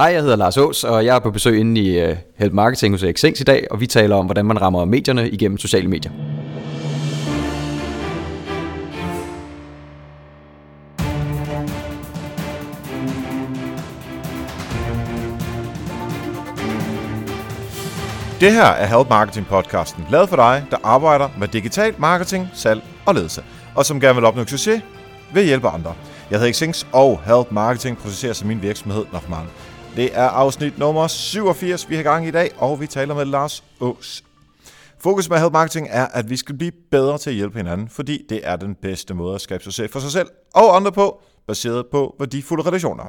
Hej, jeg hedder Lars Ås, og jeg er på besøg inde i uh, Help Marketing hos Xings i dag, og vi taler om, hvordan man rammer medierne igennem sociale medier. Det her er Help Marketing podcasten, lavet for dig, der arbejder med digital marketing, salg og ledelse, og som gerne vil opnå succes ved at hjælpe andre. Jeg hedder Xings, og Help Marketing processerer som min virksomhed Nofman. Det er afsnit nummer 87, vi har gang i dag, og vi taler med Lars Ås. Fokus med Help Marketing er, at vi skal blive bedre til at hjælpe hinanden, fordi det er den bedste måde at skabe succes for sig selv og andre på, baseret på værdifulde relationer.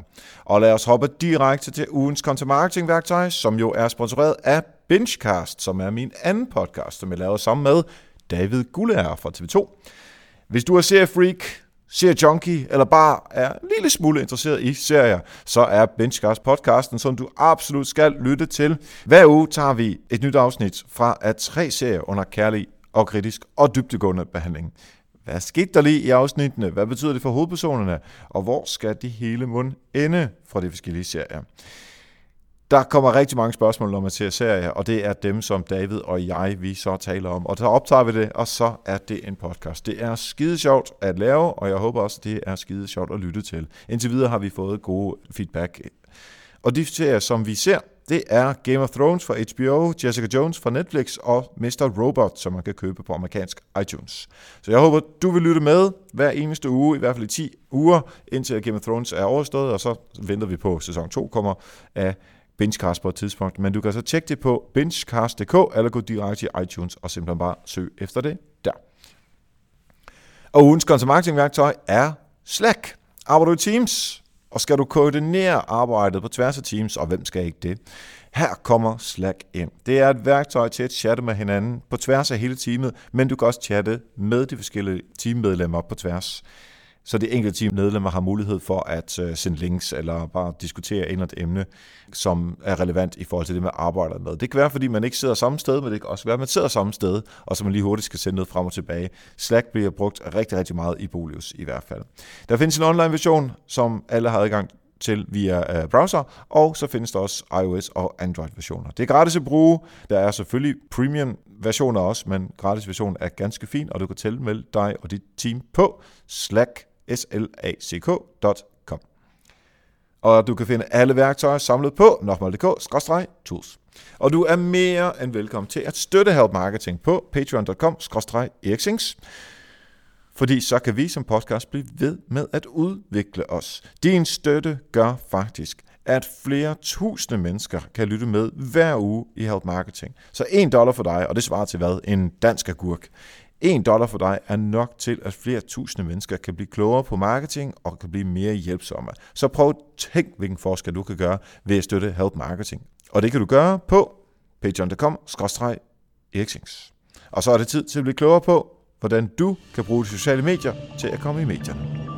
Og lad os hoppe direkte til ugens content marketing værktøj, som jo er sponsoreret af Bingecast, som er min anden podcast, som jeg laver sammen med David Gullager fra TV2. Hvis du er seriefreak, ser junkie, eller bare er en lille smule interesseret i serier, så er Benchcast podcasten, som du absolut skal lytte til. Hver uge tager vi et nyt afsnit fra af tre serier under kærlig og kritisk og dybdegående behandling. Hvad skete der lige i afsnittene? Hvad betyder det for hovedpersonerne? Og hvor skal de hele mund ende fra de forskellige serier? Der kommer rigtig mange spørgsmål, når man ser serier, og det er dem, som David og jeg, vi så taler om. Og så optager vi det, og så er det en podcast. Det er skide sjovt at lave, og jeg håber også, det er skide sjovt at lytte til. Indtil videre har vi fået gode feedback. Og de serier, som vi ser, det er Game of Thrones fra HBO, Jessica Jones fra Netflix og Mr. Robot, som man kan købe på amerikansk iTunes. Så jeg håber, du vil lytte med hver eneste uge, i hvert fald i 10 uger, indtil Game of Thrones er overstået, og så venter vi på, at sæson 2 kommer af Benchcast på et tidspunkt. Men du kan så tjekke det på benchcast.dk, eller gå direkte i iTunes og simpelthen bare søg efter det der. Og ugens content er Slack. Arbejder du i Teams? Og skal du koordinere arbejdet på tværs af Teams, og hvem skal ikke det? Her kommer Slack ind. Det er et værktøj til at chatte med hinanden på tværs af hele teamet, men du kan også chatte med de forskellige teammedlemmer på tværs så det enkelte team medlemmer har mulighed for at øh, sende links eller bare diskutere et eller andet emne, som er relevant i forhold til det, man arbejder med. Det kan være, fordi man ikke sidder samme sted, men det kan også være, at man sidder samme sted, og så man lige hurtigt skal sende noget frem og tilbage. Slack bliver brugt rigtig, rigtig meget i Bolius i hvert fald. Der findes en online version, som alle har adgang til via øh, browser, og så findes der også iOS og Android versioner. Det er gratis at bruge. Der er selvfølgelig premium versioner også, men gratis version er ganske fin, og du kan tilmelde dig og dit team på Slack slack.com. Og du kan finde alle værktøjer samlet på nokmal.dk-tools. Og du er mere end velkommen til at støtte Help Marketing på patreon.com-eriksings. Fordi så kan vi som podcast blive ved med at udvikle os. Din støtte gør faktisk, at flere tusinde mennesker kan lytte med hver uge i Help Marketing. Så en dollar for dig, og det svarer til hvad? En dansk agurk. 1 dollar for dig er nok til, at flere tusinde mennesker kan blive klogere på marketing og kan blive mere hjælpsomme. Så prøv at tænk, hvilken forskel du kan gøre ved at støtte Help Marketing. Og det kan du gøre på patreon.com-eriksings. Og så er det tid til at blive klogere på, hvordan du kan bruge de sociale medier til at komme i medierne.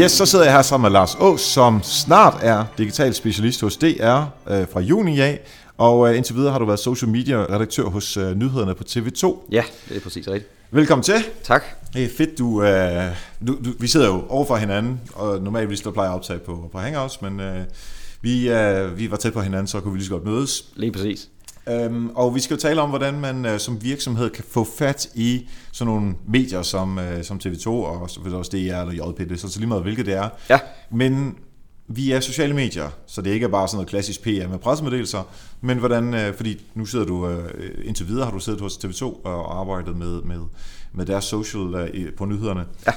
Yes, så sidder jeg her sammen med Lars Ås, som snart er digital specialist hos DR øh, fra juni af. Og øh, indtil videre har du været social media redaktør hos øh, nyhederne på TV2. Ja, det er præcis rigtigt. Velkommen til. Tak. Det er fedt, du, øh, du, du... Vi sidder jo over for hinanden, og normalt vi plejer at optage på, på Hangouts, men øh, vi, øh, vi var tæt på hinanden, så kunne vi lige så godt mødes. Lige præcis. Øhm, og vi skal jo tale om, hvordan man øh, som virksomhed kan få fat i sådan nogle medier som, øh, som TV2 og selvfølgelig også DR eller JP, det så lige meget hvilket det er. Ja. Men vi er sociale medier, så det ikke er bare sådan noget klassisk PR med pressemeddelelser, men hvordan, øh, fordi nu sidder du, øh, indtil videre har du siddet hos TV2 og arbejdet med, med, med deres social øh, på nyhederne. Ja.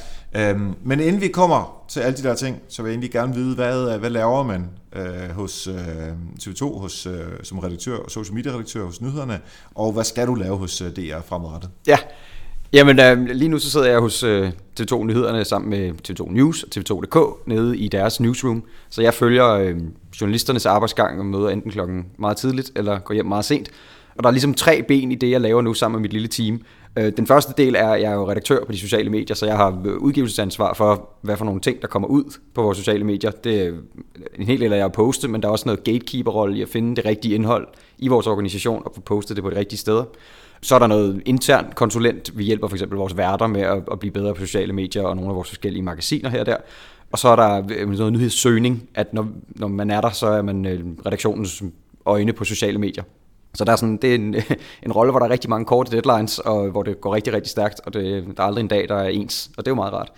Øhm, men inden vi kommer til alle de der ting, så vil jeg egentlig gerne vide, hvad, hvad laver man øh, hos øh, TV2 hos, øh, som redaktør, social media redaktør hos nyhederne, og hvad skal du lave hos øh, DR fremadrettet? Ja, Jamen øh, lige nu så sidder jeg hos øh, TV2 Nyhederne sammen med TV2 News og TV2.dk nede i deres newsroom. Så jeg følger øh, journalisternes arbejdsgang og møder enten klokken meget tidligt eller går hjem meget sent. Og der er ligesom tre ben i det, jeg laver nu sammen med mit lille team. Øh, den første del er, at jeg er jo redaktør på de sociale medier, så jeg har øh, udgivelsesansvar for, hvad for nogle ting, der kommer ud på vores sociale medier. Det er øh, en hel del af jeg at poste, men der er også noget gatekeeper-rolle i at finde det rigtige indhold i vores organisation og få postet det på de rigtige steder. Så er der noget intern konsulent. Vi hjælper for eksempel vores værter med at, at blive bedre på sociale medier og nogle af vores forskellige magasiner her og der. Og så er der øh, noget nyhedssøgning, at når, når man er der, så er man øh, redaktionens øjne på sociale medier. Så der er sådan, det er en, en rolle, hvor der er rigtig mange korte deadlines, og hvor det går rigtig, rigtig stærkt, og det, der er aldrig en dag, der er ens, og det er jo meget rart.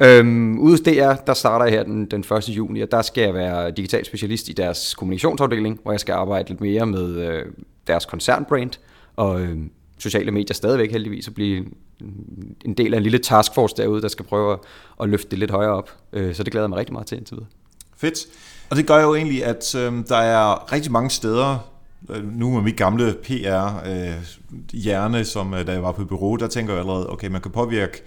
Øhm, ude hos DR, der starter jeg her den, den 1. juni, og der skal jeg være digital specialist i deres kommunikationsafdeling, hvor jeg skal arbejde lidt mere med øh, deres koncernbrand, og øh, sociale medier stadigvæk heldigvis, at blive en del af en lille taskforce derude, der skal prøve at, at løfte det lidt højere op. Øh, så det glæder jeg mig rigtig meget til indtil videre. Fedt. Og det gør jo egentlig, at øh, der er rigtig mange steder, øh, nu med mit gamle PR-hjerne, øh, som øh, da jeg var på bureau, der tænker jeg allerede, okay, man kan påvirke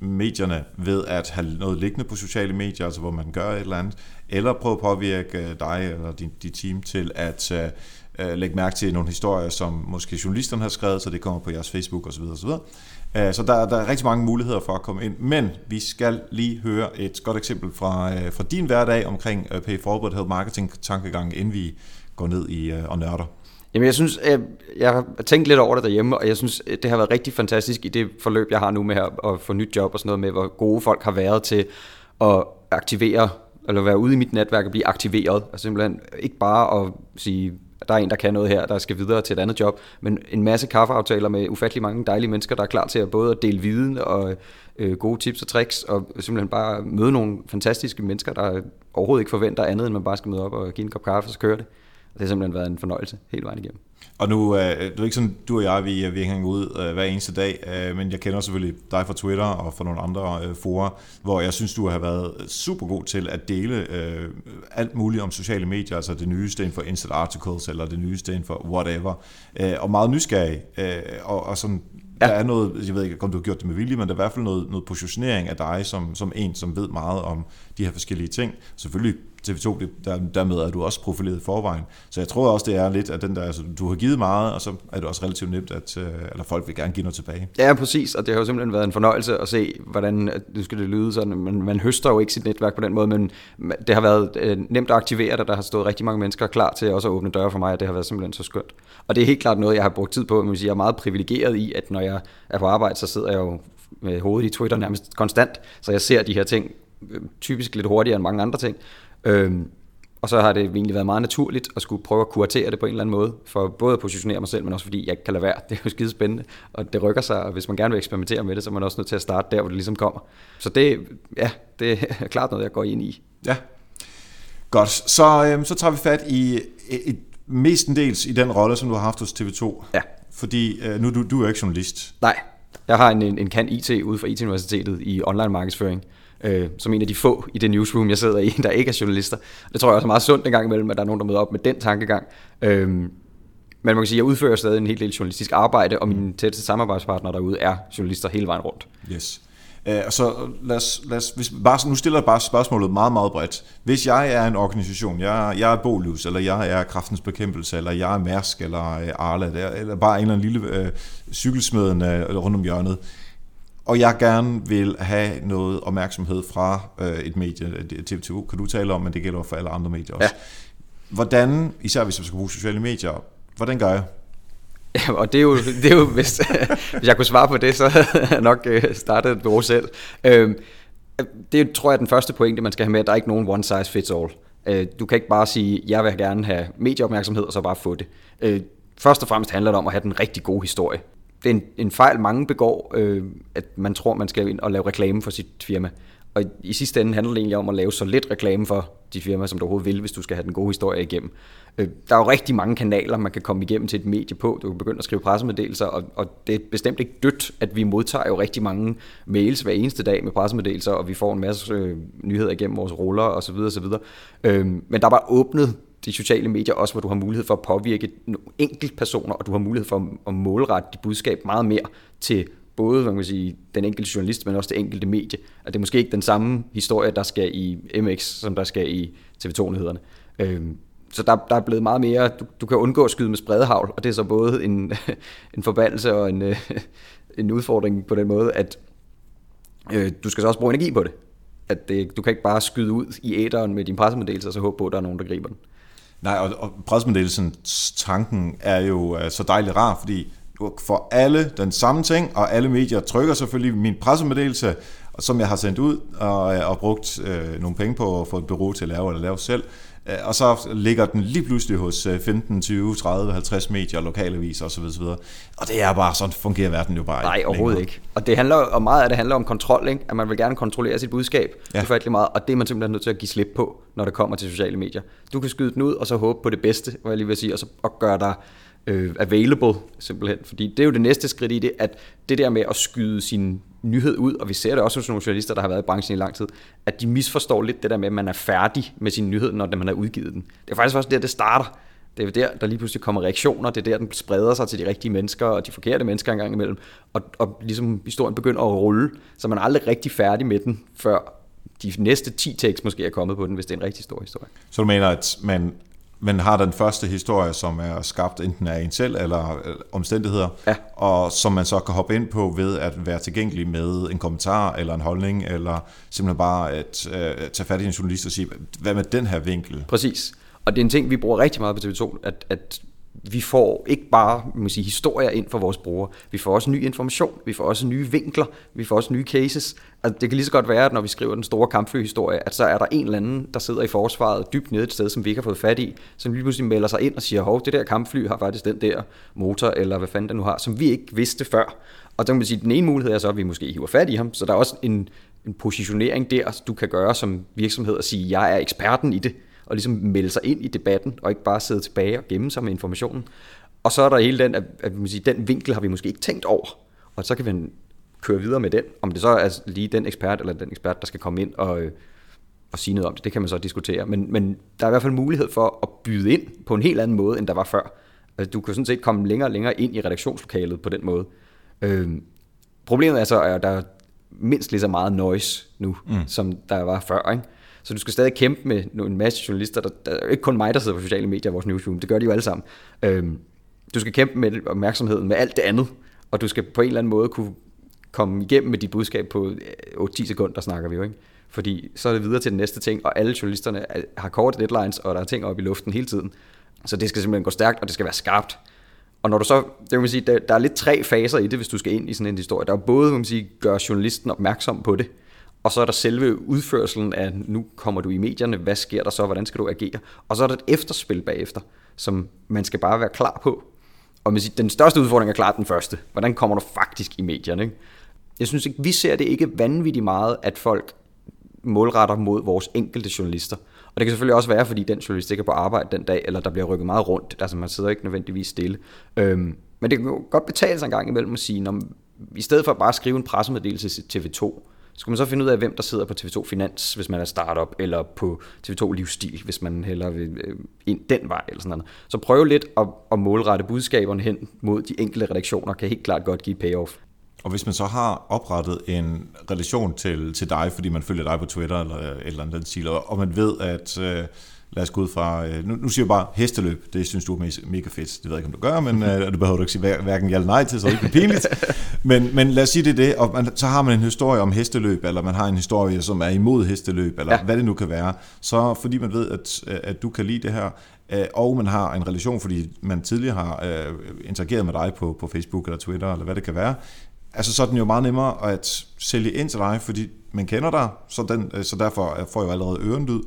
medierne ved at have noget liggende på sociale medier, altså hvor man gør et eller andet, eller prøve at påvirke øh, dig eller dit, dit team til at øh, Øh, lægge mærke til nogle historier, som måske journalisterne har skrevet, så det kommer på jeres Facebook osv. osv. Øh, så der, der er rigtig mange muligheder for at komme ind, men vi skal lige høre et godt eksempel fra, øh, fra din hverdag omkring Pay Forward Health Marketing tankegang, inden vi går ned i og nørder. Jamen jeg synes, jeg, jeg har tænkt lidt over det derhjemme, og jeg synes, det har været rigtig fantastisk i det forløb, jeg har nu med at få nyt job og sådan noget med, hvor gode folk har været til at aktivere, eller være ude i mit netværk og blive aktiveret. Altså simpelthen ikke bare at sige, der er en, der kan noget her, der skal videre til et andet job, men en masse kaffeaftaler med ufattelig mange dejlige mennesker, der er klar til at både at dele viden og øh, gode tips og tricks, og simpelthen bare møde nogle fantastiske mennesker, der overhovedet ikke forventer andet, end man bare skal møde op og give en kop kaffe, og så kører det det har simpelthen været en fornøjelse hele vejen igennem. Og nu, øh, det er ikke sådan, du og jeg, vi, vi hænger ud øh, hver eneste dag, øh, men jeg kender selvfølgelig dig fra Twitter og fra nogle andre øh, forer, hvor jeg synes, du har været super god til at dele øh, alt muligt om sociale medier, altså det nyeste inden for instant articles, eller det nyeste inden for whatever, øh, og meget nysgerrig, øh, og, og sådan, Ja. Der er noget, jeg ved ikke, om du har gjort det med vilje, men der er i hvert fald noget, noget positionering af dig som, som en, som ved meget om de her forskellige ting. Selvfølgelig TV2, det, der, dermed er du også profileret i forvejen. Så jeg tror også, det er lidt, at den der, altså, du har givet meget, og så er det også relativt nemt, at øh, eller folk vil gerne give noget tilbage. Ja, præcis, og det har jo simpelthen været en fornøjelse at se, hvordan, nu skal det lyde sådan, man, man høster jo ikke sit netværk på den måde, men det har været øh, nemt at aktivere det, der har stået rigtig mange mennesker klar til også at åbne døre for mig, og det har været simpelthen så skønt. Og det er helt klart noget, jeg har brugt tid på, men jeg er meget privilegeret i, at når jeg er på arbejde, så sidder jeg jo med hovedet i Twitter nærmest konstant, så jeg ser de her ting øh, typisk lidt hurtigere end mange andre ting. Øhm, og så har det egentlig været meget naturligt at skulle prøve at kuratere det på en eller anden måde, for både at positionere mig selv, men også fordi jeg ikke kan lade være. Det er jo skide spændende, og det rykker sig, og hvis man gerne vil eksperimentere med det, så er man også nødt til at starte der, hvor det ligesom kommer. Så det, ja, det er klart noget, jeg går ind i. Ja, godt. Så, øhm, så tager vi fat i et, mestendels i den rolle, som du har haft hos TV2. Ja. Fordi øh, nu du, du er ikke journalist. Nej, jeg har en, en, en kan IT ude fra IT-universitetet i online markedsføring øh, som en af de få i det newsroom, jeg sidder i, der ikke er journalister. Det tror jeg også er meget sundt en gang imellem, at der er nogen, der møder op med den tankegang. Øh, men man kan sige, at jeg udfører stadig en hel del journalistisk arbejde, og mine tætteste samarbejdspartnere derude er journalister hele vejen rundt. Yes. Øh, og så lad os, lad os, hvis, bare, nu stiller jeg bare spørgsmålet meget, meget bredt. Hvis jeg er en organisation, jeg, jeg er Bolus, eller jeg er Kraftens Bekæmpelse, eller jeg er Mærsk, eller øh, Arla, eller bare en eller anden lille øh, cykelsmeden øh, rundt om hjørnet, og jeg gerne vil have noget opmærksomhed fra øh, et medie, TV2 kan du tale om, men det gælder for alle andre medier også. Ja. Hvordan, især hvis man skal bruge sociale medier, hvordan gør jeg? Ja, og det er jo, det er jo hvis, hvis jeg kunne svare på det, så havde jeg nok øh, startet et bureau selv. Øhm, det tror jeg er den første pointe, man skal have med, at der er ikke nogen one size fits all. Øh, du kan ikke bare sige, jeg vil gerne have medieopmærksomhed, og så bare få det. Øh, først og fremmest handler det om at have den rigtig gode historie det er en, en fejl, mange begår, øh, at man tror, man skal ind og lave reklame for sit firma. Og i sidste ende handler det egentlig om at lave så lidt reklame for de firma, som du overhovedet vil, hvis du skal have den gode historie igennem. Øh, der er jo rigtig mange kanaler, man kan komme igennem til et medie på. Du kan begynde at skrive pressemeddelelser, og, og det er bestemt ikke dødt, at vi modtager jo rigtig mange mails hver eneste dag med pressemeddelelser, og vi får en masse øh, nyheder igennem vores ruller osv. osv. Øh, men der er bare åbnet de sociale medier også, hvor du har mulighed for at påvirke enkelt personer, og du har mulighed for at målrette dit budskab meget mere til både man kan sige, den enkelte journalist, men også det enkelte medie. At det er måske ikke den samme historie, der skal i MX, som der skal i TV2-nyhederne. Øhm, så der, der er blevet meget mere, du, du kan undgå at skyde med spredehavl, og det er så både en, en forbandelse og en, øh, en udfordring på den måde, at øh, du skal så også bruge energi på det. At det, du kan ikke bare skyde ud i æderen med din pressemeddelelse, og så håbe på, at der er nogen, der griber den. Nej, og, og pressemeddelelsens tanken er jo uh, så dejligt rar, fordi for alle den samme ting, og alle medier trykker selvfølgelig min pressemeddelelse, som jeg har sendt ud og, og brugt øh, nogle penge på at få et bureau til at lave eller lave selv. Øh, og så ligger den lige pludselig hos 15, 20, 30, 50 medier, lokalaviser osv. osv. Og det er bare, sådan fungerer verden jo bare Nej, overhovedet ikke. Og det handler, og meget af det handler om kontrol, ikke? at man vil gerne kontrollere sit budskab ja. ufattelig meget, og det er man simpelthen nødt til at give slip på, når det kommer til sociale medier. Du kan skyde den ud, og så håbe på det bedste, hvad jeg lige vil sige, og så og gøre dig øh, available, simpelthen. Fordi det er jo det næste skridt i det, at det der med at skyde sin nyhed ud, og vi ser det også hos nogle journalister, der har været i branchen i lang tid, at de misforstår lidt det der med, at man er færdig med sin nyhed, når man har udgivet den. Det er faktisk også der, det starter. Det er der, der lige pludselig kommer reaktioner, det er der, den spreder sig til de rigtige mennesker, og de forkerte mennesker engang imellem, og, og ligesom historien begynder at rulle, så man er aldrig rigtig færdig med den, før de næste 10 tekst måske er kommet på den, hvis det er en rigtig stor historie. Så du mener, at man men har den første historie, som er skabt enten af en selv eller omstændigheder, ja. og som man så kan hoppe ind på ved at være tilgængelig med en kommentar eller en holdning, eller simpelthen bare at uh, tage fat i en journalist og sige, hvad med den her vinkel? Præcis. Og det er en ting, vi bruger rigtig meget på TV2, at, at vi får ikke bare man sige, historier ind for vores brugere, vi får også ny information, vi får også nye vinkler, vi får også nye cases. Altså, det kan lige så godt være, at når vi skriver den store kampflyhistorie, at så er der en eller anden, der sidder i forsvaret dybt nede et sted, som vi ikke har fået fat i, som lige pludselig melder sig ind og siger, hov, det der kampfly har faktisk den der motor, eller hvad fanden det nu har, som vi ikke vidste før. Og så kan man sige, at den ene mulighed er så, at vi måske hiver fat i ham, så der er også en, en positionering der, du kan gøre som virksomhed og sige, jeg er eksperten i det, og ligesom melde sig ind i debatten, og ikke bare sidde tilbage og gemme sig med informationen. Og så er der hele den, at, at man siger, den vinkel har vi måske ikke tænkt over, og så kan vi køre videre med den. Om det så er lige den ekspert eller den ekspert, der skal komme ind og, øh, og sige noget om det, det kan man så diskutere. Men, men der er i hvert fald mulighed for at byde ind på en helt anden måde, end der var før. Altså, du kan sådan set komme længere og længere ind i redaktionslokalet på den måde. Øh, problemet er så, at der er mindst lige så meget noise nu, mm. som der var før. Ikke? Så du skal stadig kæmpe med en masse journalister. Der, der er ikke kun mig, der sidder på sociale medier i vores newsroom. Det gør de jo alle sammen. Øhm, du skal kæmpe med opmærksomheden med alt det andet. Og du skal på en eller anden måde kunne komme igennem med dit budskab på øh, 8-10 sekunder, snakker vi jo, ikke? Fordi så er det videre til den næste ting, og alle journalisterne har korte deadlines, og der er ting oppe i luften hele tiden. Så det skal simpelthen gå stærkt, og det skal være skarpt. Og når du så, det vil sige, der, der er lidt tre faser i det, hvis du skal ind i sådan en historie. Der er både, kan man sige, gøre journalisten opmærksom på det, og så er der selve udførselen af, nu kommer du i medierne, hvad sker der så, hvordan skal du agere? Og så er der et efterspil bagefter, som man skal bare være klar på. Og man siger, den største udfordring er klart den første. Hvordan kommer du faktisk i medierne? Ikke? Jeg synes ikke, vi ser det ikke vanvittigt meget, at folk målretter mod vores enkelte journalister. Og det kan selvfølgelig også være, fordi den journalist ikke er på arbejde den dag, eller der bliver rykket meget rundt. Altså man sidder ikke nødvendigvis stille. Øhm, men det kan jo godt betale sig en gang imellem at sige, når, i stedet for bare at skrive en pressemeddelelse til TV2, skulle man så finde ud af, hvem der sidder på TV2 Finans, hvis man er startup, eller på TV2 Livsstil, hvis man hellere vil øh, ind den vej, eller sådan noget. Så prøv lidt at, at målrette budskaberne hen mod de enkelte redaktioner, kan helt klart godt give payoff. Og hvis man så har oprettet en relation til, til dig, fordi man følger dig på Twitter eller øh, et eller andet stil, og man ved, at øh, lad os gå ud fra, øh, nu, nu siger jeg bare hesteløb, det synes du er mega fedt, det ved jeg ikke, om du gør, men øh, du behøver du ikke sige hverken ja eller nej til, så det ikke pinligt. men, men lad os sige det det, og man, så har man en historie om hesteløb, eller man har en historie, som er imod hesteløb, eller ja. hvad det nu kan være, så fordi man ved, at, at du kan lide det her, øh, og man har en relation, fordi man tidligere har øh, interageret med dig på, på Facebook eller Twitter, eller hvad det kan være, altså så er den jo meget nemmere at sælge ind til dig, fordi man kender dig, så, den, så derfor får jeg jo allerede ørenlyd,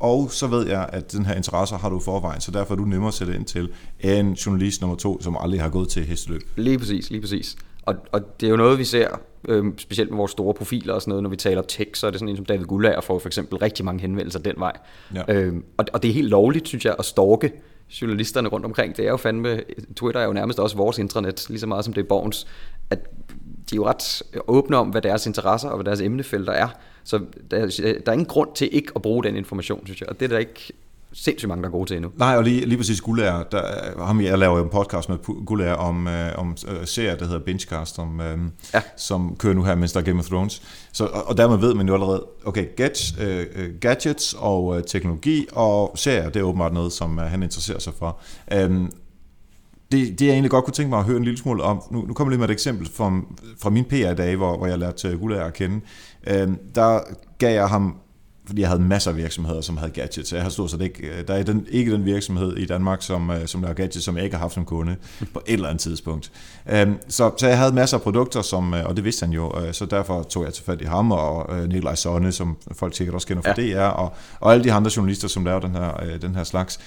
og så ved jeg, at den her interesse har du forvejen, så derfor er du nemmere at sætte ind til en journalist nummer to, som aldrig har gået til hesteløb. Lige præcis, lige præcis. Og, og det er jo noget, vi ser, øh, specielt med vores store profiler og sådan noget, når vi taler tech, så er det sådan en som David Gullager får for eksempel rigtig mange henvendelser den vej. Ja. Øh, og, og det er helt lovligt, synes jeg, at storke journalisterne rundt omkring. Det er jo fandme, Twitter er jo nærmest også vores intranet, lige så meget som det er Borgens, at de er jo ret åbne om, hvad deres interesser og hvad deres emnefelter er. Så der, der er ingen grund til ikke at bruge den information, synes jeg. Og det er der ikke sindssygt mange, der er gode til endnu. Nej, og lige, lige præcis Gullager, der, ham, jeg laver jo en podcast med Gullager om, øh, om øh, serier, der hedder Bingecast, som, øh, ja. som kører nu her, mens der er Game of Thrones. Så, og, og dermed ved man jo allerede, okay, gadgets, øh, øh, gadgets og øh, teknologi og serier, det er åbenbart noget, som øh, han interesserer sig for. Øh, det, det jeg egentlig godt kunne tænke mig at høre en lille smule om, nu, nu kommer jeg lige med et eksempel fra, fra min PR-dage, hvor, hvor jeg lærte Gullager at kende. Øh, der gav jeg ham fordi jeg havde masser af virksomheder, som havde gadgets. Jeg har stort set ikke, der er den, ikke den virksomhed i Danmark, som, øh, som laver gadgets, som jeg ikke har haft som kunde på et eller andet tidspunkt. Øhm, så, så jeg havde masser af produkter, som, øh, og det vidste han jo, øh, så derfor tog jeg til fat i ham og Nikolaj Sonne, som folk sikkert også kender fra ja. DR, og, og alle de andre journalister, som laver den her, den her slags.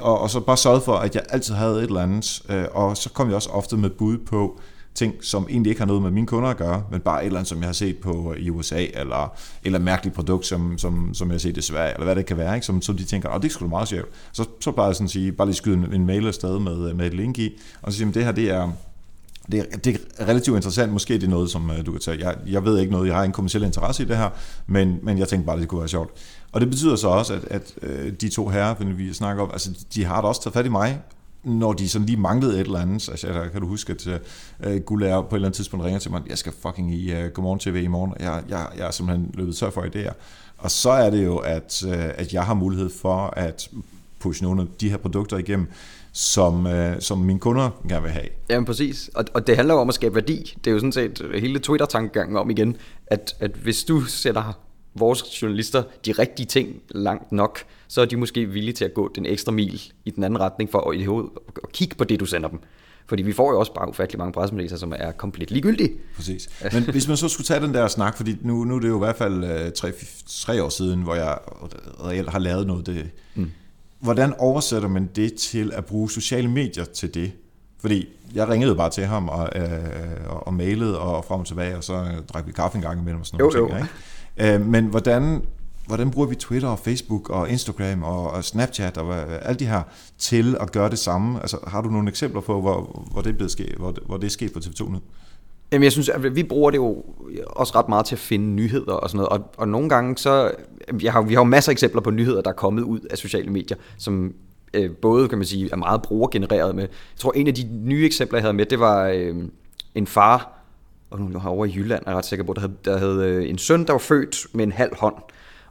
Og, og så bare sørge for, at jeg altid havde et eller andet, og så kom jeg også ofte med bud på, ting, som egentlig ikke har noget med mine kunder at gøre, men bare et eller andet, som jeg har set på øh, i USA, eller eller mærkeligt produkt, som, som, som jeg har set i Sverige, eller hvad det kan være, ikke? Som, som de tænker, oh, det skulle meget sjovt. Så, så bare sådan sige, bare lige skyde en, en mail afsted med, øh, med et link i, og så sige, det her, det er, det er, det er relativt interessant. Måske det er noget, som øh, du kan tage. Jeg, jeg ved ikke noget, jeg har en kommersiel interesse i det her, men, men jeg tænkte bare, at det kunne være sjovt. Og det betyder så også, at, at de to herrer, vi snakker om, altså de har da også taget fat i mig, når de sådan lige manglede et eller andet. Altså, jeg, kan du huske, at øh, uh, Gulær på et eller andet tidspunkt ringer til mig, jeg skal fucking i øh, uh, Godmorgen TV i morgen. Jeg, jeg, jeg er simpelthen løbet tør for idéer. Og så er det jo, at, uh, at jeg har mulighed for at pushe nogle af de her produkter igennem, som, uh, som mine kunder gerne vil have. Jamen præcis, og, og det handler jo om at skabe værdi. Det er jo sådan set hele Twitter-tankegangen om igen, at, at hvis du sætter vores journalister de rigtige ting langt nok, så er de måske villige til at gå den ekstra mil i den anden retning for at, i hovedet, at kigge på det, du sender dem. Fordi vi får jo også bare ufattelig mange pressemeddelelser, som er komplet ligegyldige. Præcis. Men hvis man så skulle tage den der snak, fordi nu, nu er det jo i hvert fald øh, tre, tre år siden, hvor jeg reelt har lavet noget det. Mm. Hvordan oversætter man det til at bruge sociale medier til det? Fordi jeg ringede bare til ham og, øh, og mailede og frem og tilbage, og så drak vi kaffe en gang imellem og sådan noget. Jo, ting, jo. Ikke? Øh, men hvordan hvordan bruger vi Twitter og Facebook og Instagram og, og Snapchat og øh, alle de her til at gøre det samme? Altså, har du nogle eksempler på, hvor, hvor, det, er blevet sket, hvor, hvor det er sket på TV2 nu? Jamen, jeg synes, at vi bruger det jo også ret meget til at finde nyheder og sådan noget. Og, og nogle gange så... Jeg har, vi har jo masser af eksempler på nyheder, der er kommet ud af sociale medier, som øh, både, kan man sige, er meget brugergenereret med. Jeg tror, en af de nye eksempler, jeg havde med, det var øh, en far, og nu har over i Jylland, er jeg ret sikker på, der havde, der havde øh, en søn, der var født med en halv hånd.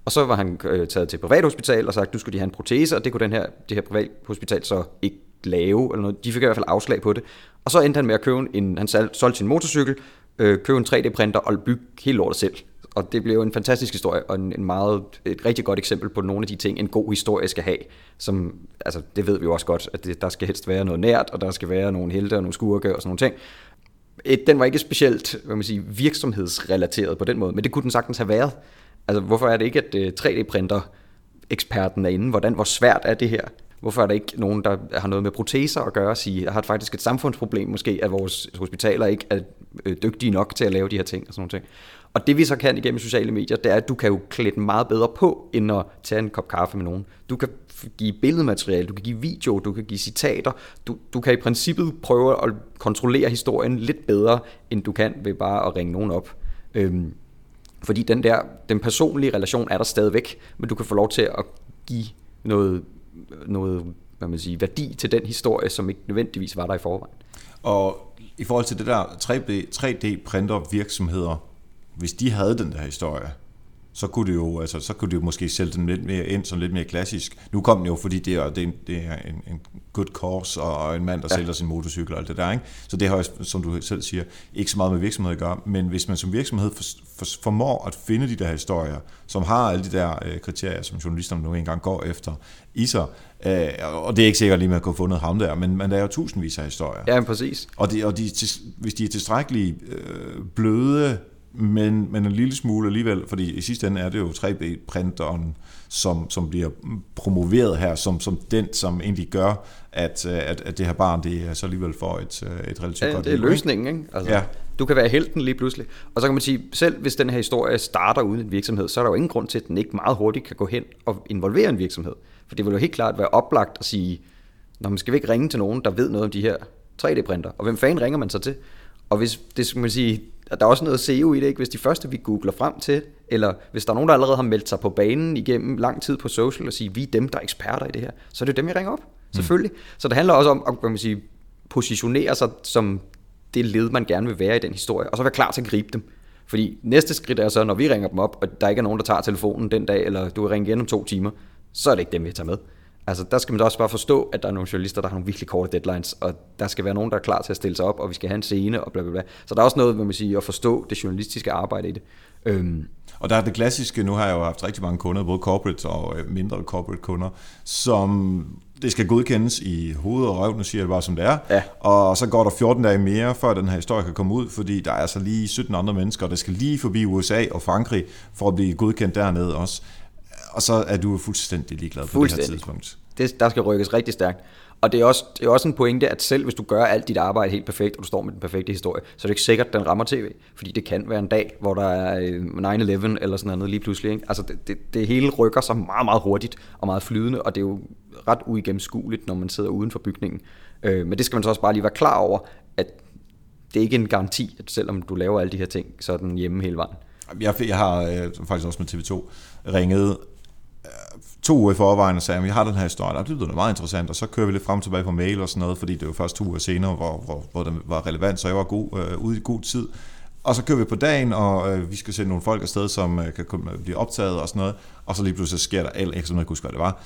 Og så var han øh, taget til privathospital og sagt, du skulle de have en protese, og det kunne den her, det her privathospital så ikke lave, eller noget. De fik i hvert fald afslag på det. Og så endte han med at købe en, han solgte sin motorcykel, øh, købe en 3D-printer og bygge helt lortet selv. Og det blev en fantastisk historie, og en, en meget, et rigtig godt eksempel på nogle af de ting, en god historie skal have. Som, altså, det ved vi jo også godt, at det, der skal helst være noget nært, og der skal være nogle helte og nogle skurke og sådan nogle ting. Et, den var ikke specielt hvad man siger, virksomhedsrelateret på den måde, men det kunne den sagtens have været. Altså, hvorfor er det ikke, at øh, 3D-printer-eksperten er inde? Hvordan, hvor svært er det her? Hvorfor er der ikke nogen, der har noget med proteser at gøre og sige, at har faktisk et samfundsproblem måske, at vores hospitaler ikke er øh, dygtige nok til at lave de her ting og sådan noget ting. Og det vi så kan igennem sociale medier, det er, at du kan jo klæde den meget bedre på, end at tage en kop kaffe med nogen. Du kan give billedmateriale, du kan give video, du kan give citater. Du, du kan i princippet prøve at kontrollere historien lidt bedre, end du kan ved bare at ringe nogen op. Øhm, fordi den der, den personlige relation er der stadigvæk, men du kan få lov til at give noget, noget hvad man siger, værdi til den historie, som ikke nødvendigvis var der i forvejen. Og i forhold til det der 3D, 3D-printer virksomheder, hvis de havde den der historie, så kunne det jo, altså, så kunne det jo måske sælge den lidt mere ind som lidt mere klassisk. Nu kom den jo, fordi det er, det er, det er en, en good cause, og en mand, der ja. sælger sin motorcykel og alt det der. Ikke? Så det har jo, som du selv siger, ikke så meget med virksomhed at gøre, men hvis man som virksomhed for, for, formår at finde de der historier, som har alle de der øh, kriterier, som journalisterne nu engang går efter i sig, øh, og det er ikke sikkert lige, at man kan få fundet ham der, men, men der er jo tusindvis af historier. Ja, præcis. Og, de, og de, hvis de er tilstrækkeligt øh, bløde, men, men en lille smule alligevel, fordi i sidste ende er det jo 3D-printeren, som, som bliver promoveret her, som, som den, som egentlig gør, at, at, at det her barn, det så alligevel får et, et relativt ja, godt det er løsningen, ikke? Altså, ja. Du kan være helten lige pludselig. Og så kan man sige, selv hvis den her historie starter uden en virksomhed, så er der jo ingen grund til, at den ikke meget hurtigt kan gå hen og involvere en virksomhed. For det vil jo helt klart være oplagt at sige, når man skal vi ikke ringe til nogen, der ved noget om de her 3D-printer. Og hvem fanden ringer man så til? Og hvis det skal man sige, der er også noget SEO i det, ikke? hvis de første vi googler frem til, eller hvis der er nogen, der allerede har meldt sig på banen igennem lang tid på social og sige, vi er dem, der er eksperter i det her, så er det dem, vi ringer op, mm. selvfølgelig. Så det handler også om at man sige, positionere sig som det led, man gerne vil være i den historie, og så være klar til at gribe dem. Fordi næste skridt er så, når vi ringer dem op, og der ikke er nogen, der tager telefonen den dag, eller du vil ringe igen om to timer, så er det ikke dem, vi tager med. Altså, der skal man da også bare forstå, at der er nogle journalister, der har nogle virkelig korte deadlines, og der skal være nogen, der er klar til at stille sig op, og vi skal have en scene, og bla bla bla. Så der er også noget, man må sige, at forstå det journalistiske arbejde i det. Øhm, og der er det klassiske, nu har jeg jo haft rigtig mange kunder, både corporate og øh, mindre corporate kunder, som det skal godkendes i hoved og røv, nu siger jeg det bare som det er. Ja. Og så går der 14 dage mere, før den her historie kan komme ud, fordi der er så lige 17 andre mennesker, der skal lige forbi USA og Frankrig for at blive godkendt dernede også. Og så er du fuldstændig ligeglad på det her tidspunkt. Det, der skal rykkes rigtig stærkt. Og det er, også, det er også en pointe, at selv hvis du gør alt dit arbejde helt perfekt, og du står med den perfekte historie, så er det ikke sikkert, at den rammer tv. Fordi det kan være en dag, hvor der er 9-11 øh, eller sådan noget lige pludselig. Ikke? Altså det, det, det hele rykker sig meget, meget hurtigt og meget flydende, og det er jo ret uigennemskueligt, når man sidder uden for bygningen. Øh, men det skal man så også bare lige være klar over, at det er ikke en garanti, at selvom du laver alle de her ting, så er den hjemme hele vejen. Jeg, jeg har øh, faktisk også med TV2 ringet to uger i forvejen og sagde, at vi har den her historie, det lyder meget interessant, og så kører vi lidt frem og tilbage på mail og sådan noget, fordi det var først to uger senere, hvor, hvor, hvor den var relevant, så jeg var god, øh, ude i god tid. Og så kører vi på dagen, og øh, vi skal sende nogle folk afsted, som øh, kan blive optaget og sådan noget, og så lige pludselig sker der alt, ikke jeg kunne huske, hvad det var.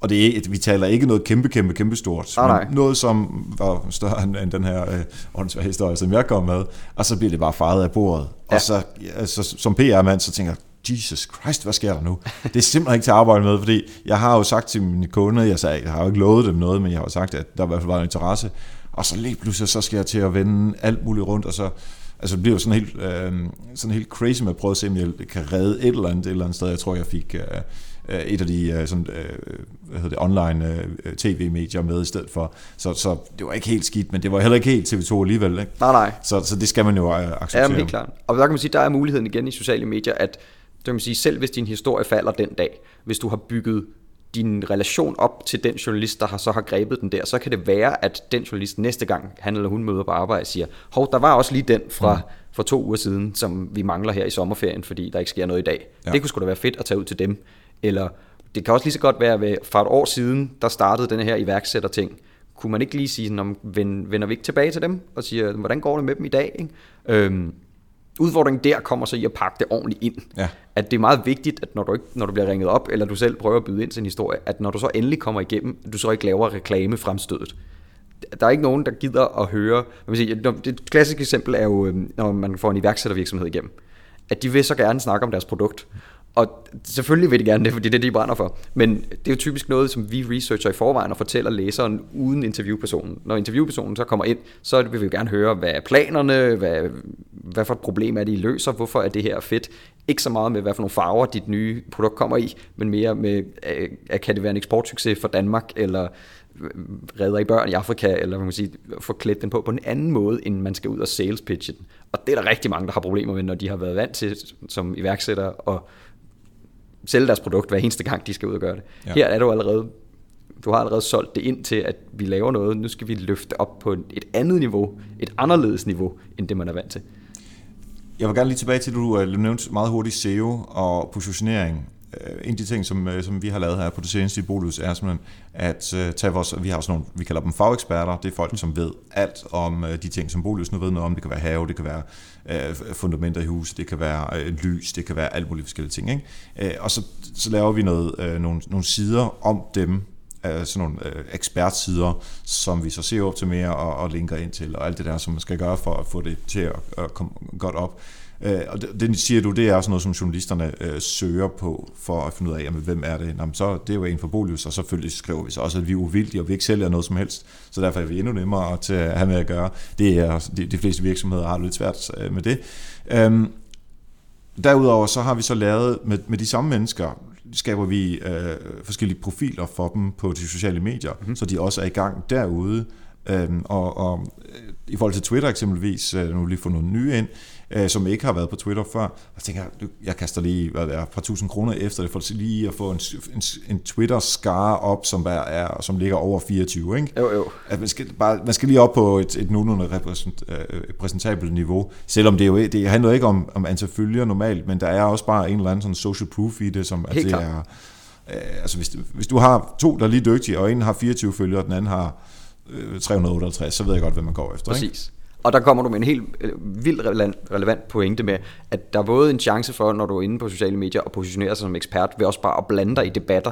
Og det er, vi taler ikke noget kæmpe, kæmpe, kæmpe stort, ah, men noget, som var større end, end den her øh, åndsvær historie, som jeg kom med, og så bliver det bare faret af bordet. Ja. Og så, altså, som PR-mand, så tænker jeg, Jesus Christ, hvad sker der nu? Det er simpelthen ikke til at arbejde med, fordi jeg har jo sagt til mine kunder, jeg, sagde, jeg har jo ikke lovet dem noget, men jeg har jo sagt, at der i hvert fald var en interesse, og så lige pludselig, så skal jeg til at vende alt muligt rundt, og så altså det bliver jo sådan helt, øh, sådan helt crazy med at prøve at se, om jeg kan redde et eller andet, et eller andet sted. Jeg tror, jeg fik øh, et af de øh, sådan, øh, hvad hedder det, online øh, tv-medier med i stedet for. Så, så det var ikke helt skidt, men det var heller ikke helt TV2 alligevel. Ikke? Nej, nej. Så, så det skal man jo øh, acceptere. Ja, helt klart. Og der kan man sige, der er muligheden igen i sociale medier, at det kan man sige, selv hvis din historie falder den dag, hvis du har bygget din relation op til den journalist, der har, så har grebet den der, så kan det være, at den journalist næste gang, han eller hun møder på arbejde, siger, hov, der var også lige den fra, mm. for to uger siden, som vi mangler her i sommerferien, fordi der ikke sker noget i dag. Ja. Det kunne sgu da være fedt at tage ud til dem. Eller det kan også lige så godt være, at for et år siden, der startede den her iværksætter-ting, kunne man ikke lige sige, sådan, vender vi ikke tilbage til dem, og siger, hvordan går det med dem i dag? Ikke? Øhm, udfordringen der kommer så i at pakke det ordentligt ind. Ja. At det er meget vigtigt, at når du, ikke, når du bliver ringet op, eller du selv prøver at byde ind til en historie, at når du så endelig kommer igennem, at du så ikke laver reklame fremstødet. Der er ikke nogen, der gider at høre. Man sige, det klassiske eksempel er jo, øhm, når man får en iværksættervirksomhed igennem. At de vil så gerne snakke om deres produkt. Og selvfølgelig vil de gerne det, fordi det er det, de brænder for. Men det er jo typisk noget, som vi researcher i forvejen og fortæller læseren uden interviewpersonen. Når interviewpersonen så kommer ind, så vil vi jo gerne høre, hvad er planerne, hvad, hvad for et problem er det, I løser, hvorfor er det her fedt. Ikke så meget med, hvad for nogle farver dit nye produkt kommer i, men mere med, at kan det være en eksportsucces for Danmark, eller øh, redder i børn i Afrika, eller man kan sige, få klædt den på på en anden måde, end man skal ud og sales pitche den. Og det er der rigtig mange, der har problemer med, når de har været vant til som iværksætter og sælge deres produkt hver eneste gang, de skal ud og gøre det. Ja. Her er du allerede du har allerede solgt det ind til, at vi laver noget. Nu skal vi løfte op på et andet niveau, et anderledes niveau, end det man er vant til. Jeg vil gerne lige tilbage til, at du øh, nævnte meget hurtigt SEO og positionering. Øh, en af de ting, som, øh, som vi har lavet her på det seneste i Bolus, er simpelthen at uh, tage vores, vi har også nogle, vi kalder dem fageksperter, det er folk, som ved alt om uh, de ting, som Bolus nu ved noget om. Det kan være have, det kan være uh, fundamenter i hus, det kan være uh, lys, det kan være alt mulige forskellige ting. Ikke? Uh, og så, så laver vi noget, uh, nogle, nogle sider om dem, sådan nogle uh, ekspertsider, som vi så ser op til mere og, og linker ind til, og alt det der, som man skal gøre for at få det til at, at komme godt op. Øh, og det, det siger du, det er også noget, som journalisterne øh, søger på, for at finde ud af, jamen, hvem er det? Nå, så det er jo en for Bolius, og selvfølgelig skriver vi så også, at vi er uvildige, og vi ikke sælger noget som helst. Så derfor er vi endnu nemmere til at have med at gøre. Det er, de, de fleste virksomheder har lidt svært øh, med det. Øhm, derudover så har vi så lavet, med, med de samme mennesker, skaber vi øh, forskellige profiler for dem på de sociale medier, mm-hmm. så de også er i gang derude. Øhm, og, og øh, i forhold til Twitter eksempelvis, øh, nu lige få nogle nye ind, øh, som ikke har været på Twitter før. Og tænker, jeg kaster lige hvad det er, et par tusind kroner efter det, for lige at få en, en, en Twitter-skare op, som, er, er, som ligger over 24. Ikke? Jo, jo. At man, skal bare, man skal lige op på et, et nogenlunde repræsent, øh, repræsentabelt niveau, selvom det jo det handler ikke om, om antal følger normalt, men der er også bare en eller anden sådan social proof i det, som at det er... Øh, altså hvis, hvis du har to, der er lige dygtige, og en har 24 følgere, og den anden har 358, øh, så ved jeg godt, hvad man går efter. Præcis. Ikke? Og der kommer du med en helt øh, vild vildt relevant pointe med, at der er både en chance for, når du er inde på sociale medier og positionerer sig som ekspert, ved også bare at blande dig i debatter,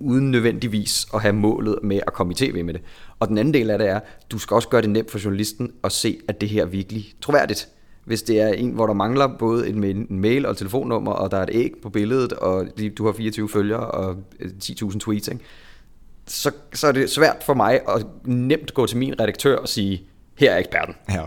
uden nødvendigvis at have målet med at komme i tv med det. Og den anden del af det er, du skal også gøre det nemt for journalisten at se, at det her er virkelig troværdigt. Hvis det er en, hvor der mangler både en mail og et telefonnummer, og der er et æg på billedet, og du har 24 følgere og øh, 10.000 tweets, ikke? Så, så er det svært for mig at nemt gå til min redaktør og sige, her er eksperten. Ja.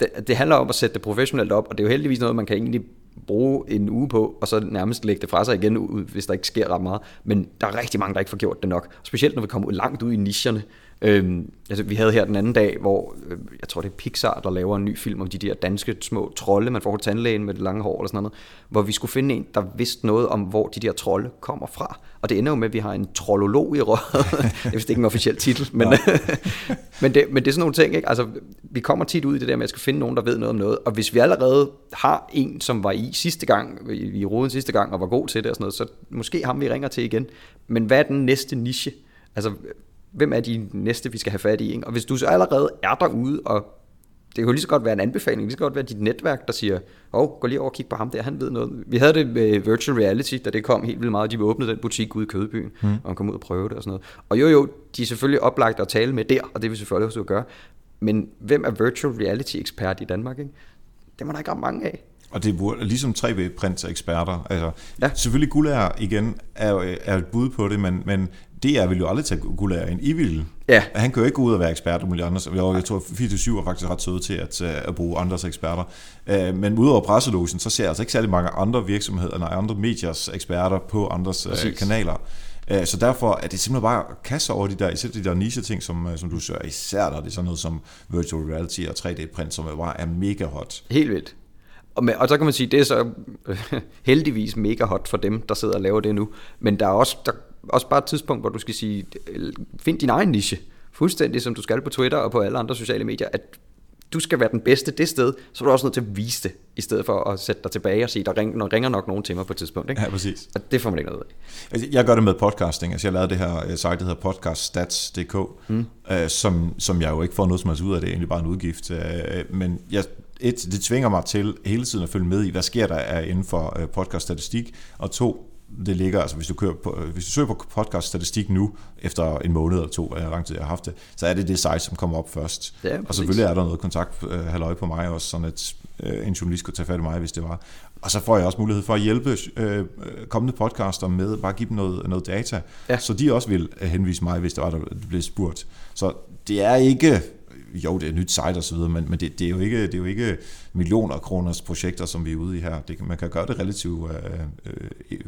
Det, det handler om at sætte det professionelt op, og det er jo heldigvis noget, man kan egentlig bruge en uge på, og så nærmest lægge det fra sig igen, hvis der ikke sker ret meget. Men der er rigtig mange, der ikke får gjort det nok. Specielt når vi kommer langt ud i nicherne. Øhm, altså, vi havde her den anden dag, hvor øh, jeg tror, det er Pixar, der laver en ny film om de der danske små trolde, man får til tandlægen med det lange hår eller sådan noget, hvor vi skulle finde en, der vidste noget om, hvor de der trolde kommer fra. Og det ender jo med, at vi har en trollolog i røret. det er vist ikke en officiel titel, men, men, det, men det er sådan nogle ting. Ikke? Altså, vi kommer tit ud i det der med, at jeg skal finde nogen, der ved noget om noget. Og hvis vi allerede har en, som var i sidste gang, i, i roden sidste gang, og var god til det og sådan noget, så måske ham vi ringer til igen. Men hvad er den næste niche? Altså, hvem er de næste, vi skal have fat i? Ikke? Og hvis du så allerede er derude, og det kan jo lige så godt være en anbefaling, det kan godt være dit netværk, der siger, åh, oh, gå lige over og kig på ham der, han ved noget. Vi havde det med virtual reality, da det kom helt vildt meget, de åbnede den butik ude i Kødbyen, mm. og kom ud og prøve det og sådan noget. Og jo jo, de er selvfølgelig oplagt at tale med der, og det vil selvfølgelig også gøre. Men hvem er virtual reality ekspert i Danmark? Ikke? Det må der ikke ret mange af. Og det er ligesom 3D-print eksperter. Altså, ja. Selvfølgelig Guldager igen er, er et bud på det, men, men DR vil jo aldrig tage Guldager ind. I vil. Ja. Han kan jo ikke gå ud og være ekspert om andre. Jeg tror, 24 er faktisk ret søde til at, øh, at bruge andres eksperter. Øh, men udover presselogen, så ser jeg altså ikke særlig mange andre virksomheder, eller andre mediers eksperter på andres øh, Præcis. kanaler. Så derfor er det simpelthen bare at kaste over de der, især de der niche-ting, som, som du siger, især der det er sådan noget som virtual reality og 3D-print, som bare er mega hot. Helt vildt. Og, med, og så kan man sige, det er så heldigvis mega hot for dem, der sidder og laver det nu. Men der er også, der, også bare et tidspunkt, hvor du skal sige, find din egen niche. Fuldstændig som du skal på Twitter og på alle andre sociale medier, at du skal være den bedste det sted, så er du også nødt til at vise det, i stedet for at sætte dig tilbage og sige, der ringer, ringer nok nogen til mig på et tidspunkt. Ikke? Ja, præcis. Og det får man ikke noget af. Altså, jeg gør det med podcasting. Altså, jeg lavede det her øh, site, der hedder podcaststats.dk, mm. øh, som, som jeg jo ikke får noget som helst ud af, det er egentlig bare en udgift. Øh, men jeg, et, det tvinger mig til hele tiden at følge med i, hvad sker der inden for podcaststatistik, og to, det ligger, altså hvis du, kører på, hvis du søger på podcast statistik nu, efter en måned eller to, eller lang tid jeg har haft det, så er det det site, som kommer op først. Ja, og selvfølgelig er der noget kontakt, øh, halløj på mig også, sådan at øh, en journalist kunne tage fat i mig, hvis det var. Og så får jeg også mulighed for at hjælpe øh, kommende podcaster med, bare give dem noget, noget data, ja. så de også vil øh, henvise mig, hvis det var, der blev spurgt. Så det er ikke jo, det er et nyt site videre, men, men det, det, er jo ikke, det er jo ikke millioner af kroners projekter, som vi er ude i her. Det, man kan gøre det relativt øh, øh,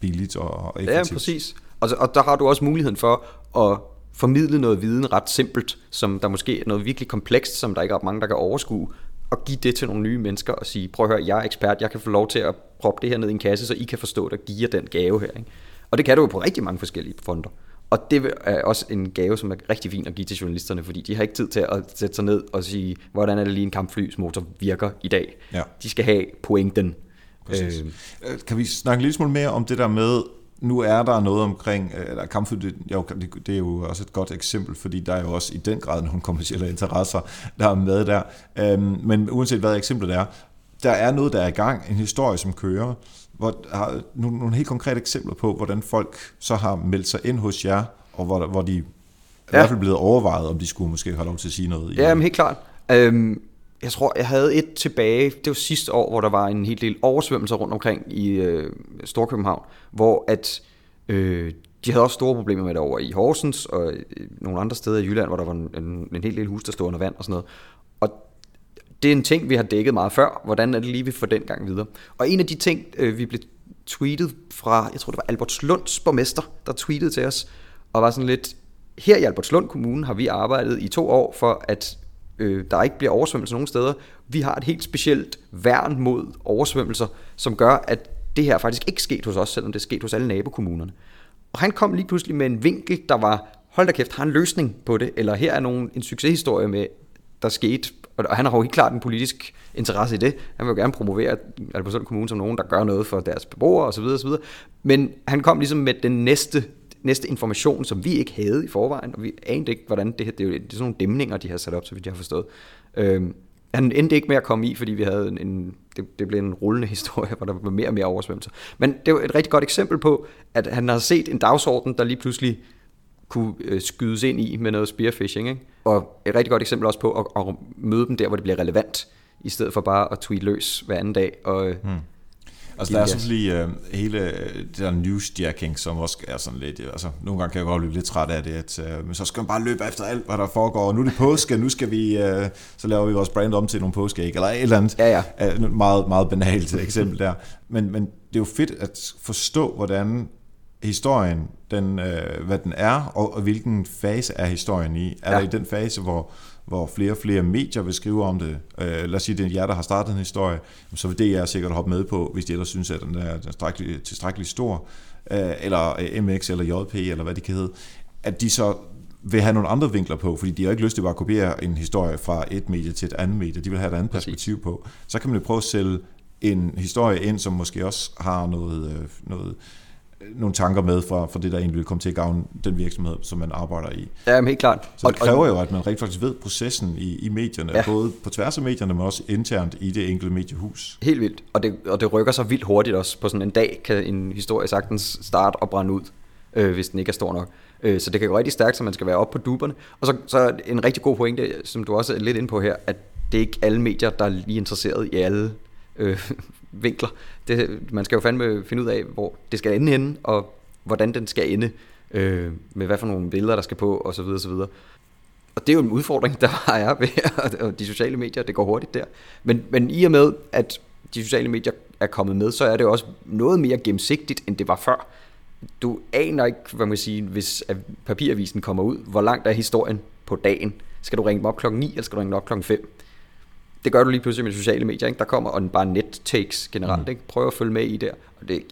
billigt og effektivt. Ja, præcis. Og, og der har du også muligheden for at formidle noget viden ret simpelt, som der måske er noget virkelig komplekst, som der ikke er mange, der kan overskue, og give det til nogle nye mennesker og sige, prøv at høre, jeg er ekspert, jeg kan få lov til at proppe det her ned i en kasse, så I kan forstå det og give jer den gave her. Ikke? Og det kan du jo på rigtig mange forskellige fonder. Og det er også en gave, som er rigtig fin at give til journalisterne, fordi de har ikke tid til at sætte sig ned og sige, hvordan er det lige en kampflys motor virker i dag. Ja. De skal have pointen. Præcis. Øh, øh, kan vi snakke lidt smule mere om det der med, nu er der noget omkring, øh, eller kampfly, det, jo, det er jo også et godt eksempel, fordi der er jo også i den grad nogle kommersielle interesser, der er med der. Øhm, men uanset hvad eksemplet er, der er noget, der er i gang, en historie, som kører, hvor har nogle, nogle helt konkrete eksempler på, hvordan folk så har meldt sig ind hos jer, og hvor, hvor de ja. i hvert fald blevet overvejet, om de skulle måske have lov til at sige noget. Ja, men helt klart. Øhm, jeg tror, jeg havde et tilbage, det var sidste år, hvor der var en hel del oversvømmelser rundt omkring i øh, Storkøbenhavn, hvor at øh, de havde også store problemer med det over i Horsens og øh, nogle andre steder i Jylland, hvor der var en, en, en hel del hus, der stod under vand og sådan noget. Og det er en ting, vi har dækket meget før. Hvordan er det lige, vi får den gang videre? Og en af de ting, øh, vi blev tweetet fra, jeg tror det var Albertslunds borgmester, der tweetede til os, og var sådan lidt, her i Albertslund Kommune har vi arbejdet i to år for, at øh, der ikke bliver oversvømmelser nogen steder. Vi har et helt specielt værn mod oversvømmelser, som gør, at det her faktisk ikke sket hos os, selvom det er sket hos alle nabokommunerne. Og han kom lige pludselig med en vinkel, der var, hold da kæft, har en løsning på det, eller her er nogen, en succeshistorie med, der skete, og han har jo helt klart en politisk interesse i det. Han vil jo gerne promovere Albertslund Kommune som nogen, der gør noget for deres beboere osv. osv. Men han kom ligesom med den næste næste information, som vi ikke havde i forvejen, og vi anede ikke, hvordan det her, det er, jo, det er sådan nogle dæmninger, de har sat op, så vidt jeg har forstået. Øhm, Han endte ikke med at komme i, fordi vi havde en, en det, det blev en rullende historie, hvor der var mere og mere oversvømmelser. Men det var et rigtig godt eksempel på, at han har set en dagsorden, der lige pludselig kunne øh, skydes ind i med noget spearfishing. Ikke? Og et rigtig godt eksempel også på at, at møde dem der, hvor det bliver relevant, i stedet for bare at tweet løs hver anden dag. Og, øh, hmm. Altså der er selvfølgelig uh, hele det der newsjacking, som også er sådan lidt, altså nogle gange kan jeg godt blive lidt træt af det, at uh, men så skal man bare løbe efter alt, hvad der foregår, nu er det påske, nu skal vi, uh, så laver vi vores brand om til nogle påskeæg, eller et eller andet ja, ja. Uh, meget, meget banalt eksempel der. Men, men det er jo fedt at forstå, hvordan historien, den, uh, hvad den er, og, og hvilken fase er historien i. Er ja. der i den fase, hvor hvor flere og flere medier vil skrive om det. Øh, lad os sige, det er jer, der har startet en historie, så vil det jeg sikkert hoppe med på, hvis de ellers synes, at den er tilstrækkeligt, tilstrækkeligt stor, øh, eller øh, MX eller JP, eller hvad det kan hedde, at de så vil have nogle andre vinkler på, fordi de har ikke lyst til bare at kopiere en historie fra et medie til et andet medie. De vil have et andet perspektiv på. Så kan man jo prøve at sælge en historie ind, som måske også har noget, øh, noget nogle tanker med fra, fra det, der egentlig vil komme til at gavne den virksomhed, som man arbejder i. Ja, men helt klart. Så det kræver jo, at man rigtig faktisk ved processen i, i medierne, ja. både på tværs af medierne, men også internt i det enkelte mediehus. Helt vildt, og det, og det rykker sig vildt hurtigt også. På sådan en dag kan en historie sagtens starte og brænde ud, øh, hvis den ikke er stor nok. Øh, så det kan gå rigtig stærkt, så man skal være oppe på duberne. Og så, så en rigtig god pointe, som du også er lidt inde på her, at det er ikke alle medier, der er lige interesseret i alle øh, vinkler. Det, man skal jo fandme finde ud af, hvor det skal ende henne, og hvordan den skal ende, øh, med hvad for nogle billeder, der skal på, og så videre, så videre. Og det er jo en udfordring, der har jeg ved og de sociale medier, det går hurtigt der. Men, men i og med, at de sociale medier er kommet med, så er det også noget mere gennemsigtigt, end det var før. Du aner ikke, hvad man siger, hvis papiravisen kommer ud, hvor langt er historien på dagen. Skal du ringe dem op klokken 9, eller skal du ringe dem op klokken 5? Det gør du lige pludselig med sociale medier, ikke? der kommer og bare net takes generelt, mm. ikke? prøv at følge med i der, og det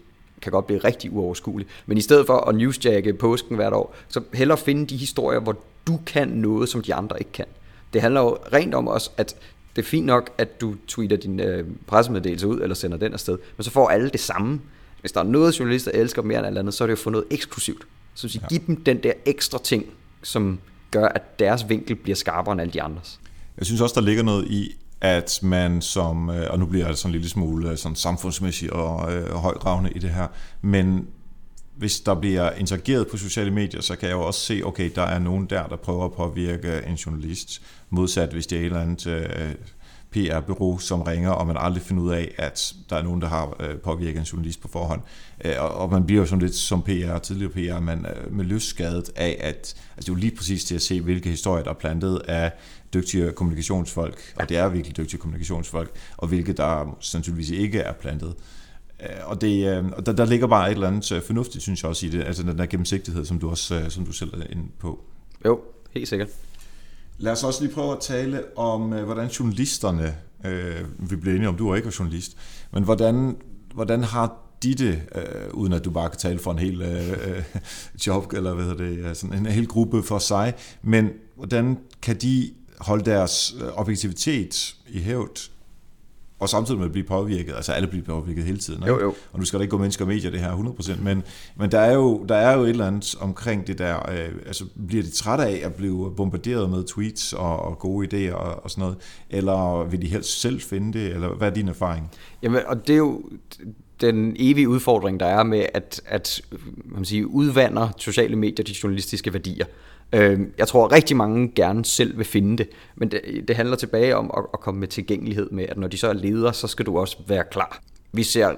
kan godt blive rigtig uoverskueligt. Men i stedet for at newsjacke påsken hvert år, så hellere finde de historier, hvor du kan noget, som de andre ikke kan. Det handler jo rent om også, at det er fint nok, at du tweeter din øh, pressemeddelelse ud, eller sender den afsted, men så får alle det samme. Hvis der er noget, journalister elsker mere end alt andet, så er det jo at få noget eksklusivt. Så ja. give dem den der ekstra ting, som gør, at deres vinkel bliver skarpere end alle de andres. Jeg synes også, der ligger noget i, at man som, øh, og nu bliver jeg sådan en lille smule øh, sådan samfundsmæssigt og øh, højdragende i det her, men hvis der bliver interageret på sociale medier, så kan jeg jo også se, okay, der er nogen der, der prøver at påvirke en journalist, modsat hvis det er et eller andet øh, PR-bureau, som ringer, og man aldrig finder ud af, at der er nogen, der har øh, påvirket en journalist på forhånd. Øh, og man bliver jo sådan lidt som PR, tidligere PR, man øh, med løsskadet af, at altså det er jo lige præcis til at se, hvilke historier, der er plantet af dygtige kommunikationsfolk, og det er virkelig dygtige kommunikationsfolk, og hvilke der sandsynligvis ikke er plantet. Øh, og, det, øh, og der, der ligger bare et eller andet fornuftigt, synes jeg også i det, altså den der gennemsigtighed, som du også som du selv er inde på. Jo, helt sikkert. Lad os også lige prøve at tale om, øh, hvordan journalisterne, øh, vi bliver enige om, du er ikke journalist, men hvordan, hvordan har de det, øh, uden at du bare kan tale for en hel øh, øh job, eller hvad hedder det, øh, sådan en hel gruppe for sig, men hvordan kan de holde deres øh, objektivitet i hævd? Og samtidig med at blive påvirket, altså alle bliver påvirket hele tiden. Ikke? Jo, jo. Og nu skal der ikke gå mennesker og medier det her 100%, men, men der, er jo, der er jo et eller andet omkring det der, øh, altså bliver de trætte af at blive bombarderet med tweets og, og gode idéer og, og sådan noget, eller vil de helst selv finde det, eller hvad er din erfaring? Jamen, og det er jo den evige udfordring, der er med at, at man siger, udvander sociale medier de journalistiske værdier. Øh, jeg tror, at rigtig mange gerne selv vil finde det, men det, det handler tilbage om at, at komme med tilgængelighed med, at når de så er ledere, så skal du også være klar. Vi ser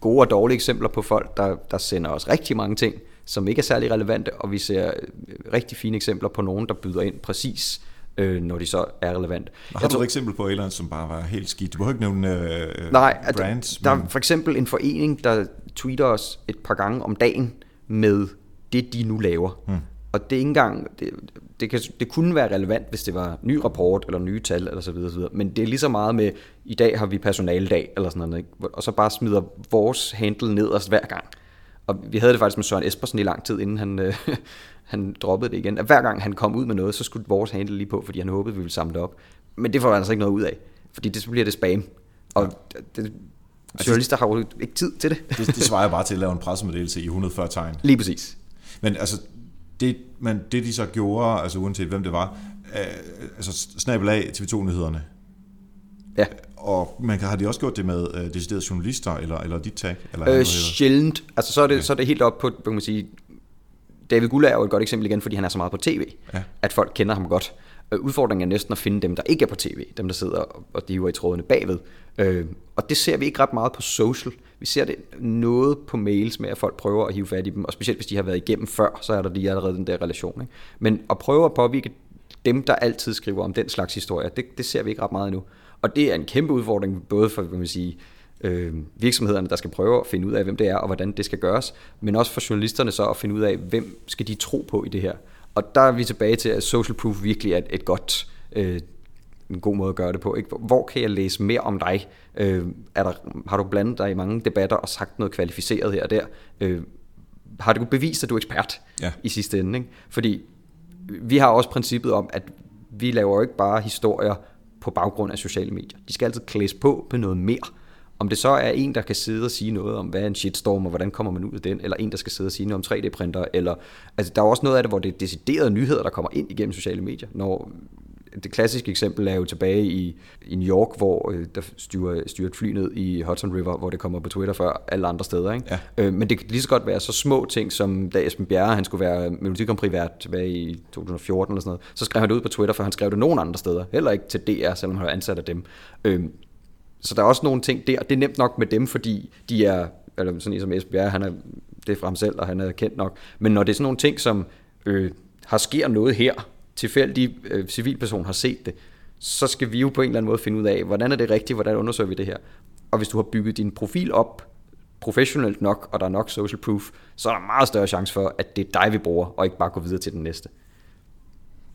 gode og dårlige eksempler på folk, der, der sender os rigtig mange ting, som ikke er særlig relevante, og vi ser øh, rigtig fine eksempler på nogen, der byder ind præcis, øh, når de så er relevant. Har du et eksempel på et eller andet, som bare var helt skidt? Du behøver ikke nævne øh, nej, brands. Der, men... der er for eksempel en forening, der tweeter os et par gange om dagen med det, de nu laver. Hmm. Og det er ikke engang, det, det, kan, det kunne være relevant, hvis det var ny rapport, eller nye tal, eller så videre, så videre. men det er lige så meget med, i dag har vi personaldag, eller sådan noget, ikke? og så bare smider vores handle nederst hver gang. Og vi havde det faktisk med Søren Espersen i lang tid, inden han, øh, han droppede det igen. At hver gang han kom ud med noget, så skulle vores handle lige på, fordi han håbede, vi ville samle det op. Men det får han altså ikke noget ud af, fordi det, så bliver det spam. Og ja. det, altså, journalister har jo ikke tid til det. det. Det svarer bare til at lave en pressemeddelelse i 140 tegn. Lige præcis. Men altså, det, man, det de så gjorde, altså uanset hvem det var, øh, altså snabelag TV2-nyhederne, Ja. Og man kan, har de også gjort det med øh, deciderede journalister, eller, eller dit tag? Eller Øh, noget, sjældent. Altså, så er, det, så er det helt op på, kan man sige, David Gulla er jo et godt eksempel igen, fordi han er så meget på tv, Ja. at folk kender ham godt. Øh, udfordringen er næsten at finde dem, der ikke er på tv, dem der sidder og- og diver i trådene bagved. Øh, og det ser vi ikke ret meget på social. Vi ser det noget på mails med, at folk prøver at hive fat i dem, og specielt hvis de har været igennem før, så er der lige allerede den der relation. Ikke? Men at prøve at påvirke dem, der altid skriver om den slags historier, det, det ser vi ikke ret meget endnu. Og det er en kæmpe udfordring, både for kan man sige, øh, virksomhederne, der skal prøve at finde ud af, hvem det er, og hvordan det skal gøres, men også for journalisterne så at finde ud af, hvem skal de tro på i det her. Og der er vi tilbage til, at social proof virkelig er et, et godt, øh, en god måde at gøre det på. Ikke? Hvor kan jeg læse mere om dig? Øh, er der, har du blandet dig i mange debatter og sagt noget kvalificeret her og der? Øh, har du bevist, at du er ekspert Ja. i sidste ende? Ikke? Fordi vi har også princippet om, at vi laver jo ikke bare historier på baggrund af sociale medier. De skal altid klædes på med noget mere. Om det så er en, der kan sidde og sige noget om, hvad er en shitstorm, og hvordan kommer man ud af den, eller en, der skal sidde og sige noget om 3D-printer, eller, altså der er også noget af det, hvor det er deciderede nyheder, der kommer ind igennem sociale medier. Når, det klassiske eksempel er jo tilbage i, i New York, hvor øh, der styrer, styrer et fly ned i Hudson River, hvor det kommer på Twitter før alle andre steder. Ikke? Ja. Øh, men det kan lige så godt være så små ting, som da Esben Bjerre han skulle være Melodi Grand Prix vært tilbage i 2014 eller sådan noget, så skrev han det ud på Twitter, for han skrev det nogen andre steder. Heller ikke til DR, selvom han var ansat af dem. Øh, så der er også nogle ting der. Det er nemt nok med dem, fordi de er, eller sådan en som Esbjerg, han er, det er fra ham selv, og han er kendt nok. Men når det er sådan nogle ting, som øh, har sker noget her, tilfældig øh, civilperson har set det, så skal vi jo på en eller anden måde finde ud af, hvordan er det rigtigt, hvordan undersøger vi det her. Og hvis du har bygget din profil op professionelt nok, og der er nok social proof, så er der meget større chance for, at det er dig, vi bruger, og ikke bare gå videre til den næste.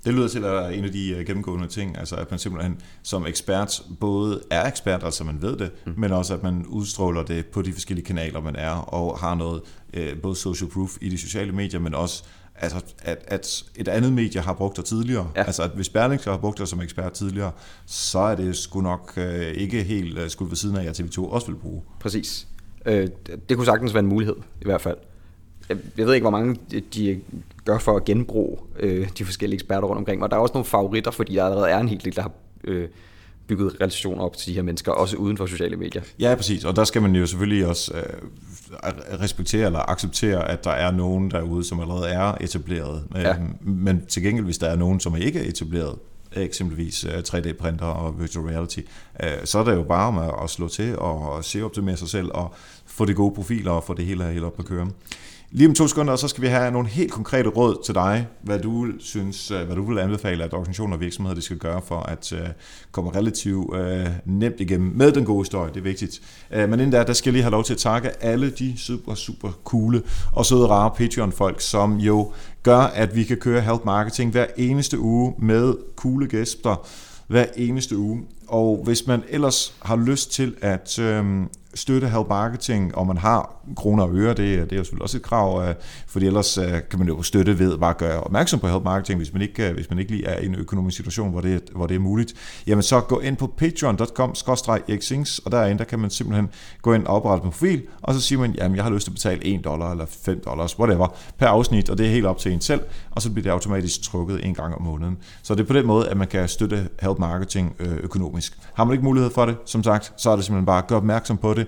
Det lyder til at være en af de øh, gennemgående ting, altså at man simpelthen som ekspert både er ekspert, altså man ved det, mm. men også at man udstråler det på de forskellige kanaler, man er, og har noget øh, både social proof i de sociale medier, men også altså, at, at et andet medie har brugt dig tidligere. Ja. Altså at hvis Berlingske har brugt dig som ekspert tidligere, så er det sgu nok øh, ikke helt øh, skudt ved siden af, at TV2 også vil bruge. Præcis. Øh, det kunne sagtens være en mulighed, i hvert fald. Jeg, ved ikke, hvor mange de- gør for at genbruge øh, de forskellige eksperter rundt omkring, og der er også nogle favoritter, fordi der allerede er en hel del, der har øh, bygget relationer op til de her mennesker, også uden for sociale medier. Ja, præcis. Og der skal man jo selvfølgelig også øh, respektere eller acceptere, at der er nogen derude, som allerede er etableret. Ja. Øh, Men til gengæld, hvis der er nogen, som ikke er etableret, eksempelvis øh, 3D-printer og virtual reality, øh, så er det jo bare om at, slå til og se optimere sig selv og få de gode profiler og få det hele helt op at køre. Lige om to sekunder, så skal vi have nogle helt konkrete råd til dig, hvad du synes, øh, hvad du vil anbefale, at organisationer og virksomheder de skal gøre for at øh, komme relativt øh, nemt igennem med den gode historie. Det er vigtigt. Men inden der, der skal jeg lige have lov til at takke alle de super, super coole og søde, rare Patreon-folk, som jo gør, at vi kan køre health marketing hver eneste uge med coole gæster hver eneste uge. Og hvis man ellers har lyst til at øhm, støtte Help Marketing, og man har kroner og øre, det, er- det er jo selvfølgelig også et krav, øh, fordi ellers øh, kan man jo støtte ved bare at gøre opmærksom på Help Marketing, hvis man ikke, øh, hvis man ikke lige er i en økonomisk situation, hvor det, hvor det er muligt. Jamen så gå ind på patreon.com xings og derinde der kan man simpelthen gå ind og oprette en profil, og så siger man, jamen jeg har lyst til at betale 1 dollar eller 5 dollars, whatever, per afsnit, og det er helt op til en selv, og så bliver det automatisk trukket en gang om måneden. Så det er på den måde, at man kan støtte Help Marketing økonomisk. Har man ikke mulighed for det, som sagt, så er det simpelthen bare at gøre opmærksom på det,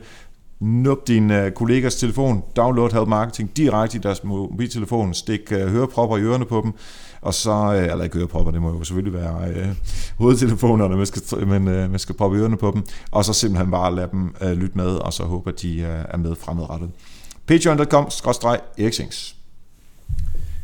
Nup din øh, kollegas telefon, download Help Marketing direkte i deres mobiltelefon, stik øh, hørepropper i ørerne på dem, og så, øh, eller ikke hørepropper, det må jo selvfølgelig være øh, hovedtelefonerne, man skal, men øh, man skal proppe i ørerne på dem, og så simpelthen bare lade dem øh, lytte med, og så håbe, at de øh, er med fremadrettet. Patreon.com-eriksings